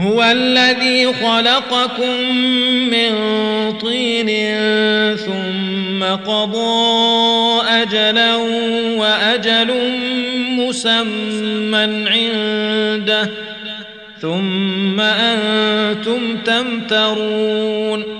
هو الذي خلقكم من طين ثم قضى أجلا وأجل مسمى عنده ثم أنتم تمترون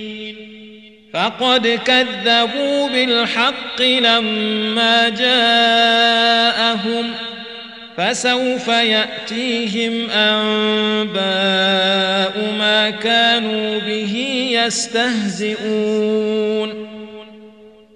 فقد كذبوا بالحق لما جاءهم فسوف يأتيهم أنباء ما كانوا به يستهزئون.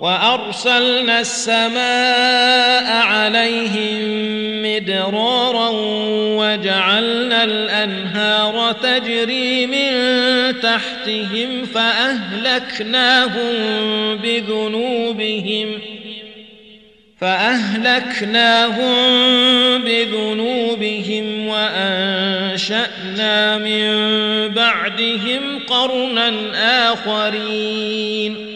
وأرسلنا السماء عليهم مدرارا وجعلنا الأنهار تجري من تحتهم فأهلكناهم بذنوبهم فأهلكناهم بذنوبهم وأنشأنا من بعدهم قرنا آخرين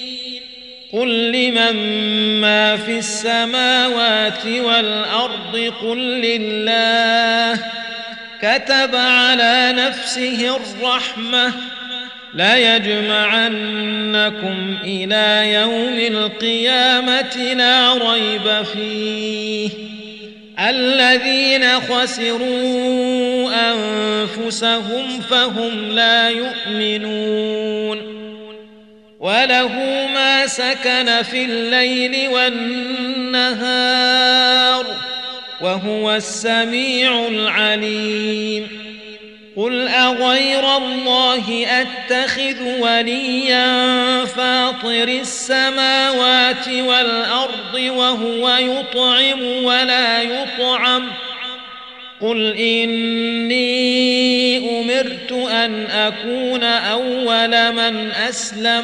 قل لمن ما في السماوات والارض قل لله كتب على نفسه الرحمه ليجمعنكم إلى يوم القيامه لا ريب فيه الذين خسروا انفسهم فهم لا يؤمنون وله ما سكن في الليل والنهار وهو السميع العليم قل اغير الله اتخذ وليا فاطر السماوات والارض وهو يطعم ولا يطعم قل اني امرت ان اكون اول من اسلم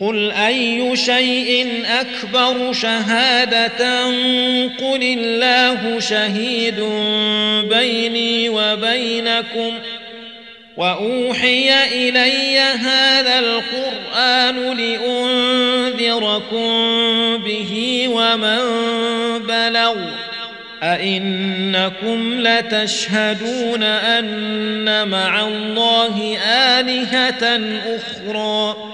قل اي شيء اكبر شهاده قل الله شهيد بيني وبينكم واوحي الي هذا القران لانذركم به ومن بلغ أئنكم لتشهدون أن مع الله آلهة أخرى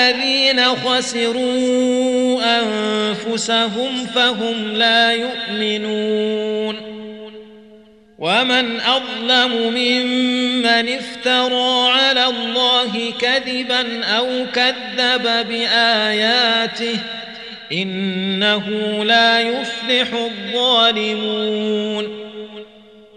الذين خسروا أنفسهم فهم لا يؤمنون. ومن أظلم ممن افترى على الله كذبا أو كذب بآياته ۖ إنه لا يفلح الظالمون.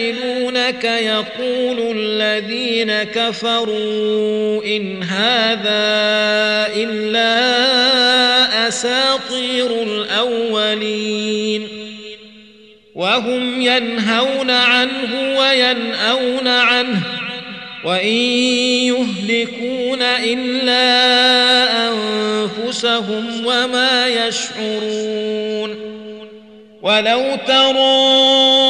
يجادلونك يقول الذين كفروا إن هذا إلا أساطير الأولين وهم ينهون عنه وينأون عنه وإن يهلكون إلا أنفسهم وما يشعرون ولو ترى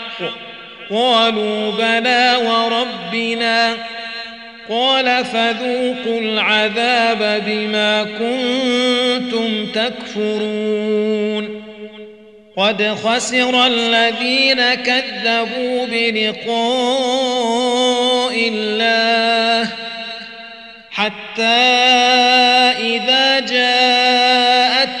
قالوا بلى وربنا قال فذوقوا العذاب بما كنتم تكفرون قد خسر الذين كذبوا بلقاء الله حتى إذا جاءتهم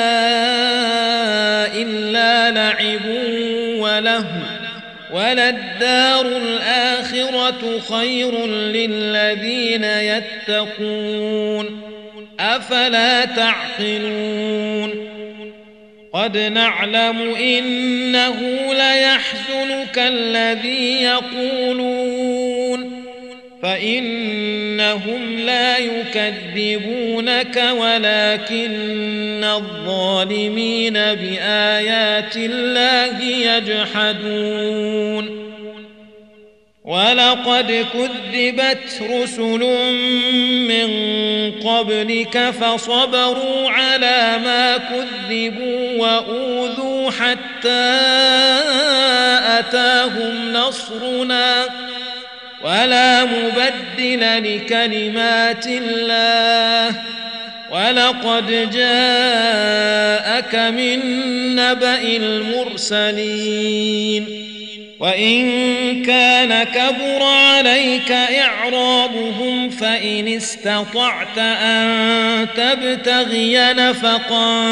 وللدار الآخرة خير للذين يتقون أفلا تعقلون قد نعلم إنه ليحزنك الذي يقولون فإنهم لا يكذبونك ولكن الظالمين بآيات الله يجحدون. ولقد كذبت رسل من قبلك فصبروا على ما كذبوا وأوذوا حتى أتاهم نصرنا. ولا مبدل لكلمات الله. ولقد جاءك من نبأ المرسلين. وإن كان كبر عليك إعرابهم فإن استطعت أن تبتغي نفقا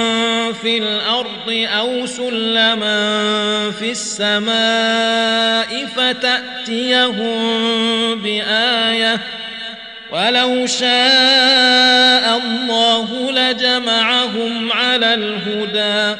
في الأرض أو سلما في السماء فتأتيهم بآية ولو شاء الله لجمعهم على الهدى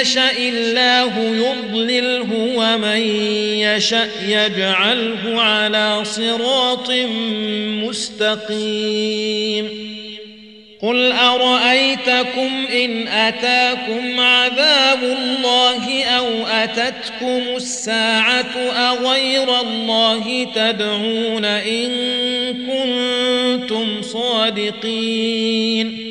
يشاء الله يضلله ومن يشاء يجعله على صراط مستقيم قل ارايتكم ان اتاكم عذاب الله أو اتتكم الساعة اغير الله تدعون ان كنتم صادقين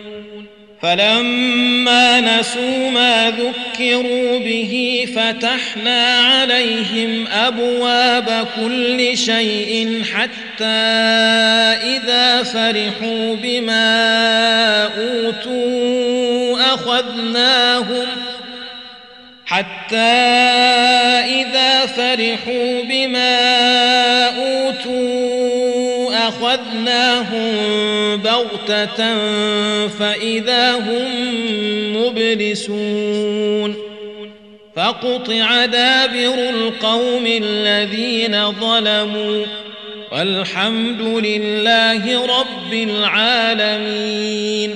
فلما نسوا ما ذكروا به فتحنا عليهم أبواب كل شيء حتى إذا فرحوا بما أوتوا أخذناهم حتى إذا فرحوا بما أوتوا أخذناهم بغتة فإذا هم مبلسون فقطع دابر القوم الذين ظلموا والحمد لله رب العالمين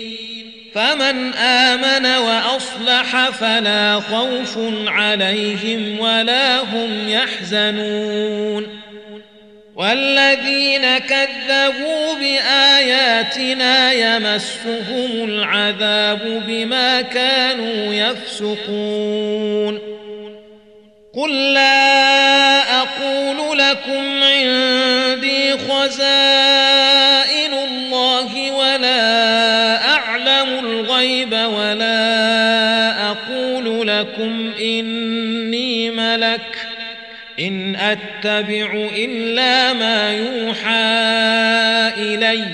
فمن آمن وأصلح فلا خوف عليهم ولا هم يحزنون. والذين كذبوا بآياتنا يمسهم العذاب بما كانوا يفسقون. قل لا أقول لكم عندي خزائن لكم إني ملك إن أتبع إلا ما يوحى إلي.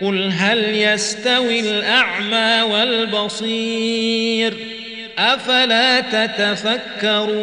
قل هل يستوي الأعمى والبصير؟ أفلا تتفكرون؟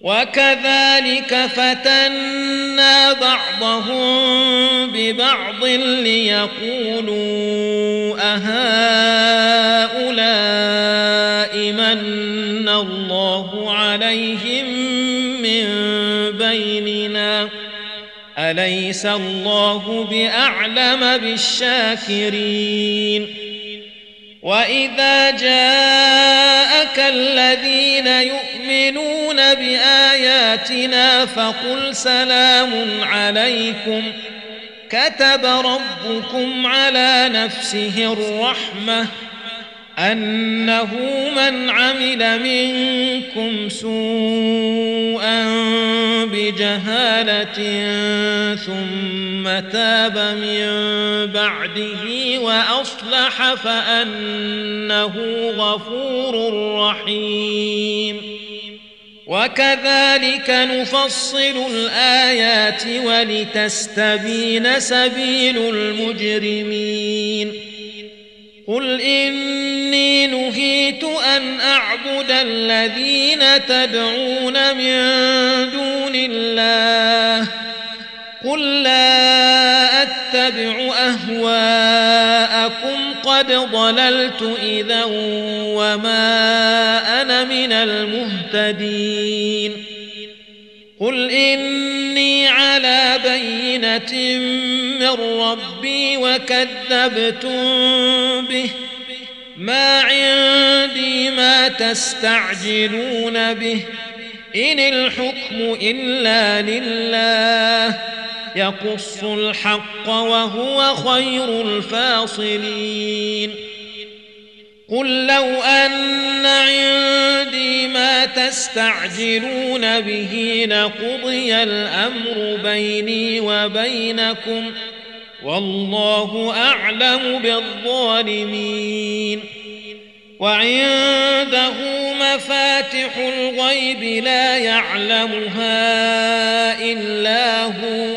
وكذلك فتنا بعضهم ببعض ليقولوا أهؤلاء من الله عليهم من بيننا؟ أليس الله بأعلم بالشاكرين؟ وإذا جاءك الذين يؤمنون بآياتنا فقل سلام عليكم. كتب ربكم على نفسه الرحمة أنه من عمل منكم سوءا بجهالة ثم تاب من بعده وأصلح فأنه غفور رحيم. وكذلك نفصل الآيات ولتستبين سبيل المجرمين. قل إني نهيت أن أعبد الذين تدعون من دون الله. قل لا أتبع اهواءكم قد ضللت إذا وما أنا من المهتدين. قل إني على بينة من ربي وكذبتم به. ما عندي ما تستعجلون به. إن الحكم إلا لله. يقص الحق وهو خير الفاصلين. قل لو أن عندي ما تستعجلون به لقضي الأمر بيني وبينكم والله أعلم بالظالمين. وعنده مفاتح الغيب لا يعلمها إلا هو.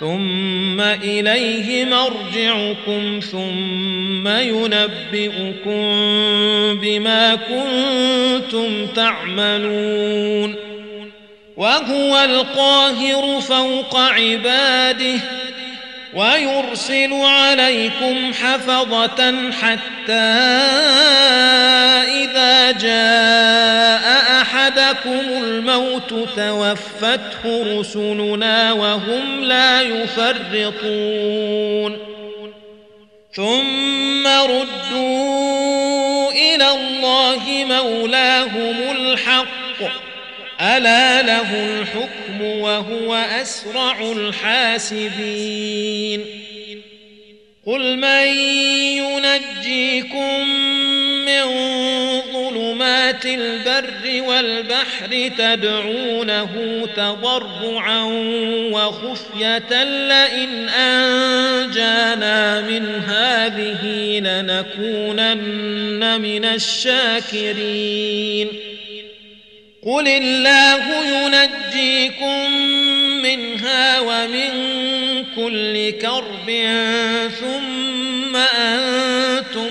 ثم إليه مرجعكم ثم ينبئكم بما كنتم تعملون. وهو القاهر فوق عباده ويرسل عليكم حفظة حتى إذا جاء أحدكم الموت توفته رسلنا وهم لا يفرطون. ثم ردوا إلى الله مولاهم الحق. ألا له الحكم وهو أسرع الحاسبين. قل من ينجيكم من ظلمات البر والبحر تدعونه تضرعا وخفية لئن أنجانا من هذه لنكونن من الشاكرين. قل الله ينجيكم منها ومن كل كرب ثم أنتم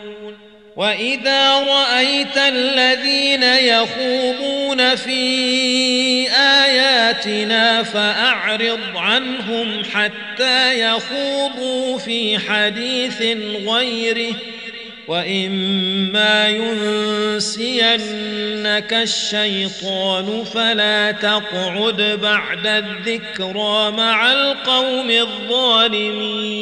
وإذا رأيت الذين يخوضون في آياتنا فأعرض عنهم حتى يخوضوا في حديث غيره وإما ينسينك الشيطان فلا تقعد بعد الذكرى مع القوم الظالمين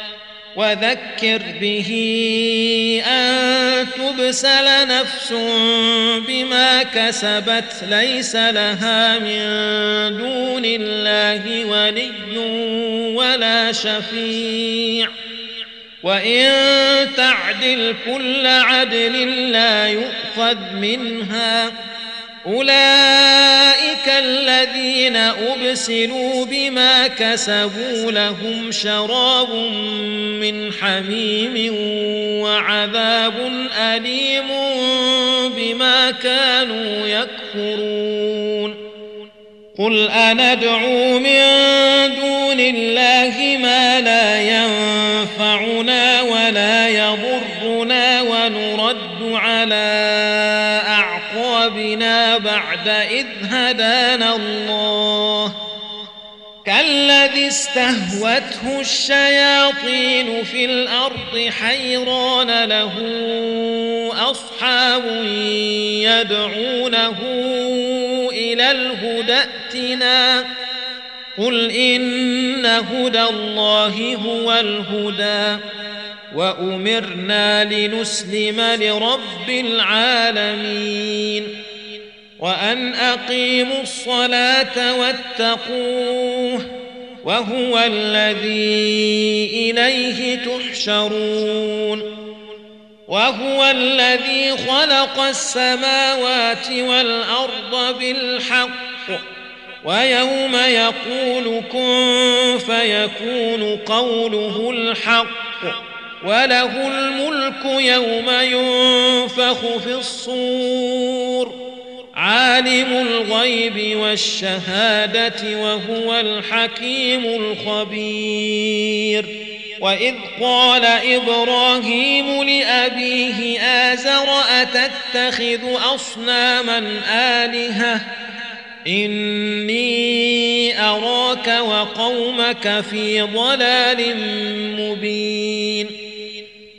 وذكر به أن تبسل نفس بما كسبت ليس لها من دون الله ولي ولا شفيع. وإن تعدل كل عدل لا يؤخذ منها. أولئك الذين أبسلوا بما كسبوا لهم شراب من حميم وعذاب أليم بما كانوا يكفرون. قل أندعو من دون الله ما لا ينفعنا ولا يضرنا ونرد على بعد إذ هدانا الله. كالذي استهوته الشياطين في الأرض حيران له أصحاب يدعونه إلى الهدى ائتنا. قل إن هدى الله هو الهدى. وأمرنا لنسلم لرب العالمين. وأن أقيموا الصلاة واتقوه وهو الذي إليه تحشرون وهو الذي خلق السماوات والأرض بالحق ويوم يقول كن فيكون قوله الحق وله الملك يوم ينفخ في الصور عالم الغيب والشهادة وهو الحكيم الخبير. وإذ قال إبراهيم لأبيه آزر أتتخذ أصناما آلهةً؟ إني أراك وقومك في ضلال مبين.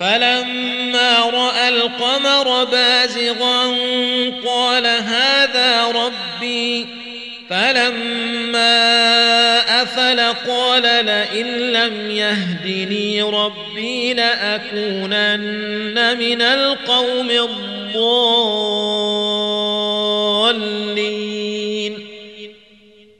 فلما رأى القمر بازغا قال هذا ربي. فلما أفل قال لئن لم يهدني ربي لأكونن من القوم الضالين.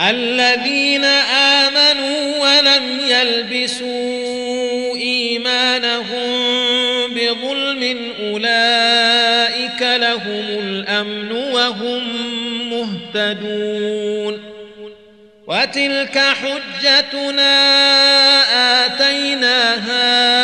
الذين آمنوا ولم يلبسوا إيمانهم بظلم أولئك لهم الأمن وهم مهتدون وتلك حجتنا آتيناها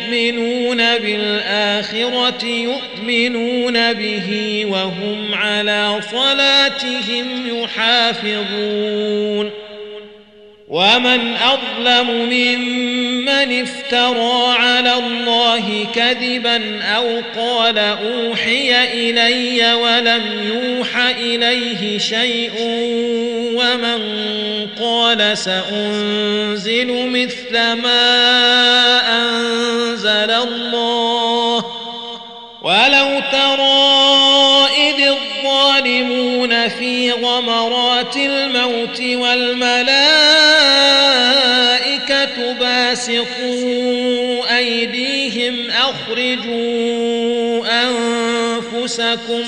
بالآخرة يؤمنون به وهم على صلاتهم يحافظون. ومن أظلم ممن افترى على الله كذبا أو قال أوحي إلي ولم يوح إليه شيء ومن قال سأنزل مثل ما أنزل الله. ولو ترى إذ الظالمون في غمرات الموت والملائكة باسطوا أيديهم أخرجوا أنفسكم ۖ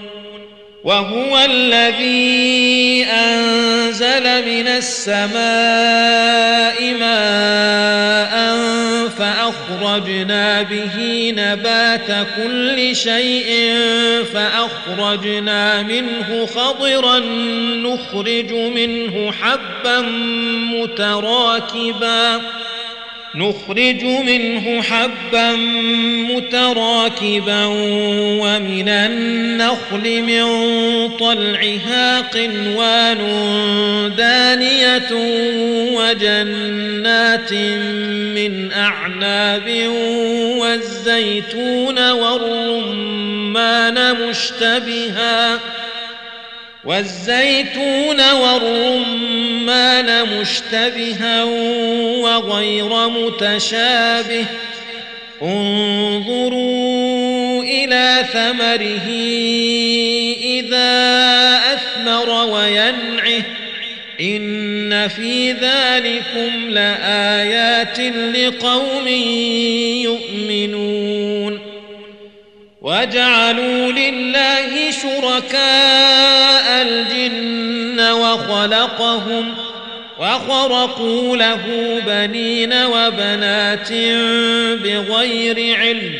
وهو الذي أنزل من السماء ماء فأخرجنا به نبات كل شيء فأخرجنا منه خضرا نخرج منه حبا متراكبا نخرج منه حبا متراكبا ومن النخل من طلعها قنوان دانية وجنات من أعناب والزيتون والرمان مشتبها والزيتون والرمان مشتبها وغير متشابه. انظروا إلى ثمره إذا أثمر وينعه. إن في ذلكم لآيات لقوم يؤمنون. وجعلوا لله شركاء الجن وخلقهم وخرقوا له بنين وبنات بغير علم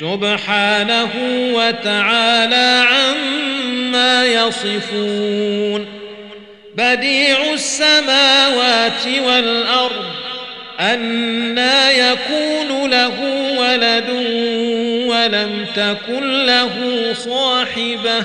سبحانه وتعالى عما يصفون بديع السماوات والأرض أنا يكون له ولد ولم تكن له صاحبة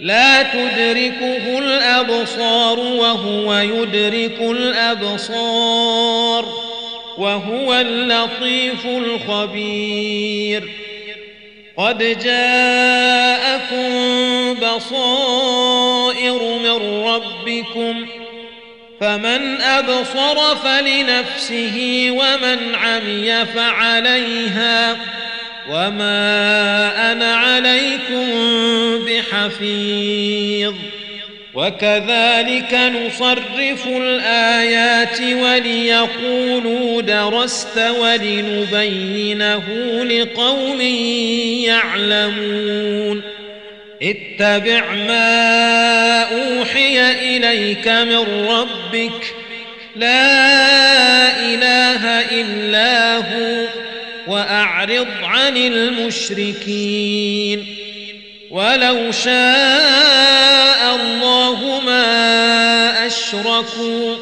لا تدركه الأبصار وهو يدرك الأبصار وهو اللطيف الخبير. قد جاءكم بصائر من ربكم فمن أبصر فلنفسه ومن عمي فعليها. وما أنا عليكم بحفيظ وكذلك نصرف الآيات وليقولوا درست ولنبينه لقوم يعلمون اتبع ما أوحي إليك من ربك لا إله إلا هو وأعرض عن المشركين. ولو شاء الله ما أشركوا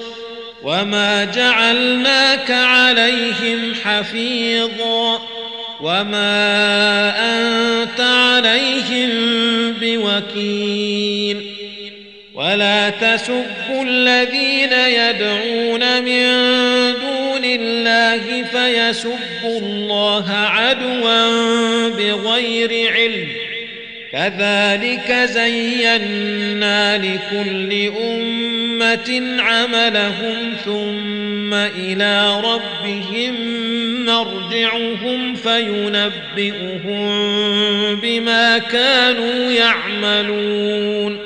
وما جعلناك عليهم حفيظا وما أنت عليهم بوكيل. ولا تسبوا الذين يدعون من دون الله فيسبوا الله عدوا بغير علم. كذلك زينا لكل أمة عملهم ثم إلى ربهم مرجعهم فينبئهم بما كانوا يعملون.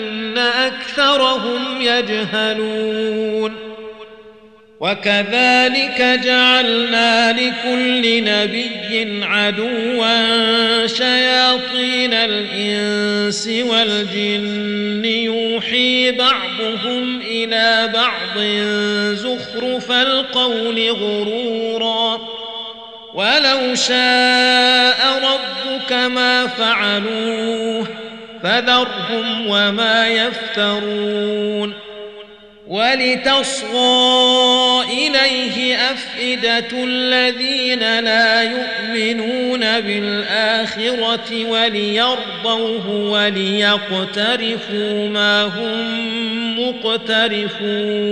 أكثرهم يجهلون. وكذلك جعلنا لكل نبي عدوا شياطين الإنس والجن. يوحي بعضهم إلى بعض. زخرف القول غرورا. ولو شاء ربك ما فعلوه. فذرهم وما يفترون ولتصغى إليه أفئدة الذين لا يؤمنون بالآخرة وليرضوه وليقترفوا ما هم مقترفون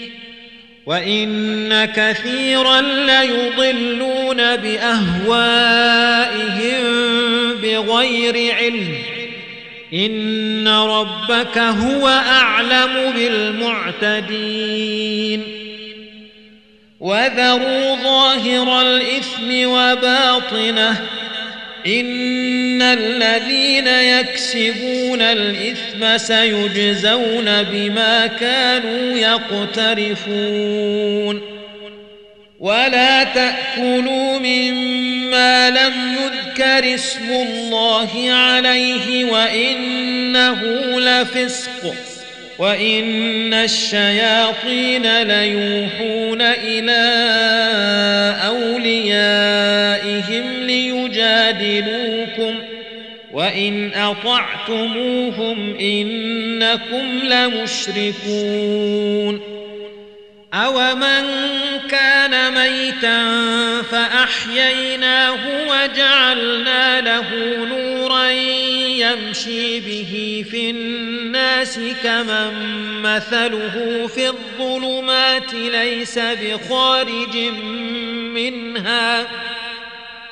وإن كثيرا ليضلون بأهوائهم بغير علم إن ربك هو أعلم بالمعتدين وذروا ظاهر الإثم وباطنه إن الذين يكسبون الإثم سيجزون بما كانوا يقترفون ولا تأكلوا مما لم يذكر اسم الله عليه وإنه لفسق وإن الشياطين ليوحون إلى أوليائهم ليجادلوكم وإن أطعتموهم إنكم لمشركون أومن كان ميتا فأحييناه وجعلنا له نورا يمشي به في الناس كمن مثله في الظلمات ليس بخارج منها.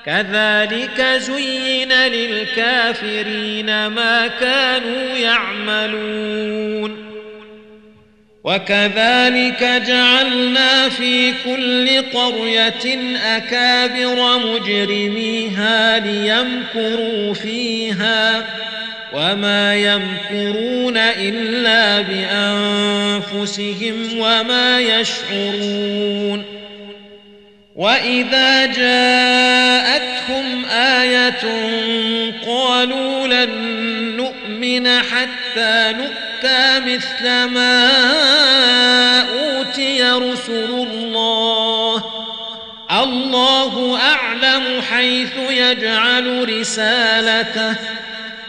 كذلك زين للكافرين ما كانوا يعملون. وكذلك جعلنا في كل قرية أكابر مجرميها ليمكروا فيها. وما يمكرون إلا بأنفسهم وما يشعرون وإذا جاءتهم آية قالوا لن نؤمن حتى نؤمن أوتى مثل ما أوتي رسل الله الله أعلم حيث يجعل رسالته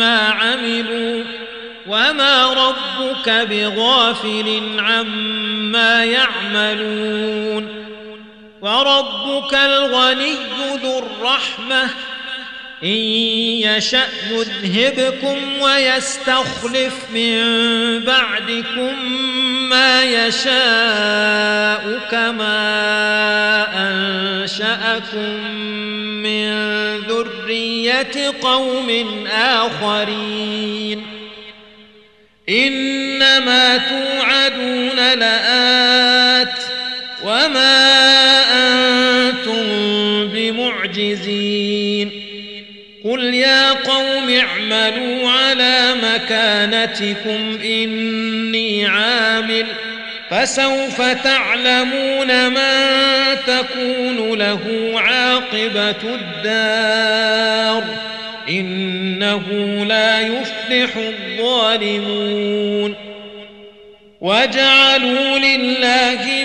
مما عملوا وما ربك بغافل عما يعملون وربك الغني ذو الرحمه إن يشأ يذهبكم ويستخلف من بعدكم ما يشاء كما أنشأكم من ذرية قوم آخرين. إنما توعدون لآت وما أنتم بمعجزين. قل يا قوم اعملوا على مكانتكم اني عامل فسوف تعلمون من تكون له عاقبة الدار إنه لا يفلح الظالمون وجعلوا لله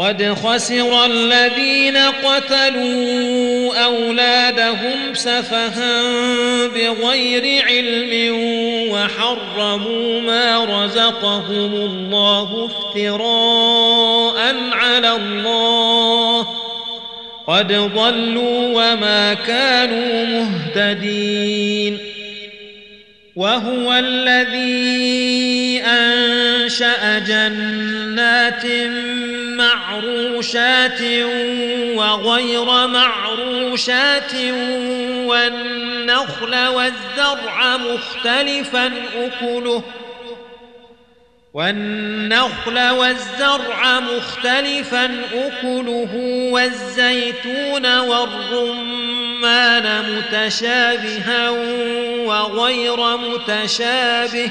قد خسر الذين قتلوا أولادهم سفها بغير علم وحرموا ما رزقهم الله افتراء على الله. قد ضلوا وما كانوا مهتدين. وهو الذي أنشأ جنات معروشات وغير معروشات والنخل والزرع مختلفا أكله. والنخل والزرع مختلفا أكله والزيتون والرمان متشابها وغير متشابه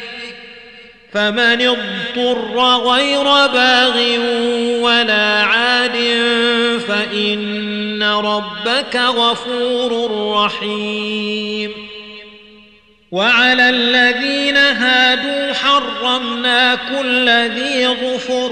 فمن اضطر غير باغ ولا عاد فإن ربك غفور رحيم. وعلى الذين هادوا حرمنا كل ذي ظفر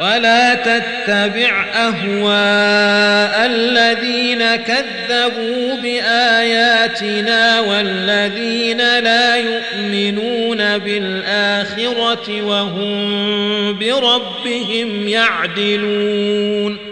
ولا تتبع أهواء الذين كذبوا بآياتنا والذين لا يؤمنون بالآخرة وهم بربهم يعدلون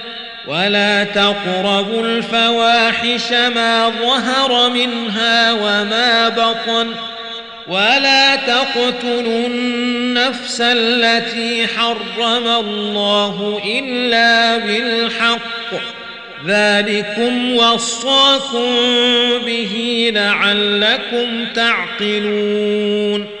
ولا تقربوا الفواحش ما ظهر منها وما بطن ولا تقتلوا النفس التي حرم الله إلا بالحق ذلكم وصاكم به لعلكم تعقلون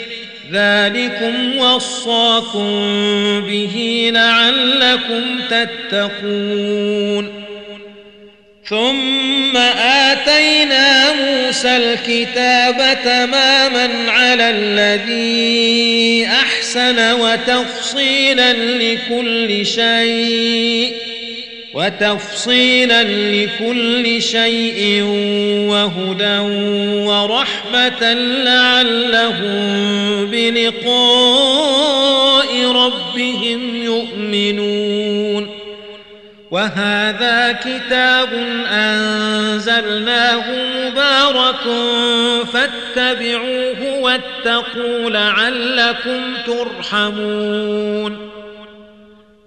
ذلكم وصاكم به لعلكم تتقون. ثم آتينا موسى الكتاب تماما على الذي أحسن وتفصيلا لكل شيء. وتفصيلا لكل شيء وهدى ورحمة لعلهم بلقاء ربهم يؤمنون. وهذا كتاب أنزلناه مبارك فاتبعوه واتقوا لعلكم ترحمون.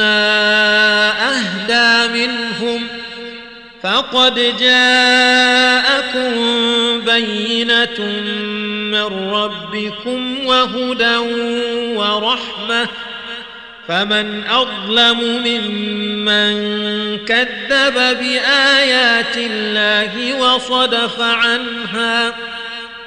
أهدى منهم فقد جاءكم بينة من ربكم وهدى ورحمة فمن أظلم ممن كذب بآيات الله وصدف عنها ۖ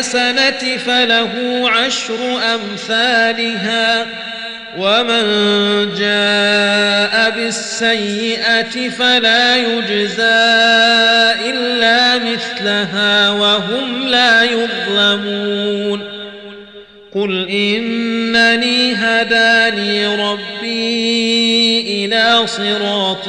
بالحسنه فله عشر أمثالها. ومن جاء بالسيئة فلا يجزى إلا مثلها وهم لا يظلمون. قل إنني هداني ربي إلى صراط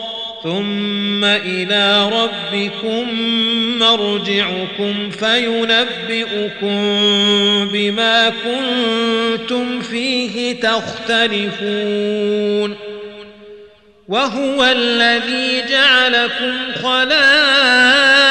ثم إلى ربكم مرجعكم فينبئكم بما كنتم فيه تختلفون. وهو الذي جعلكم خلائف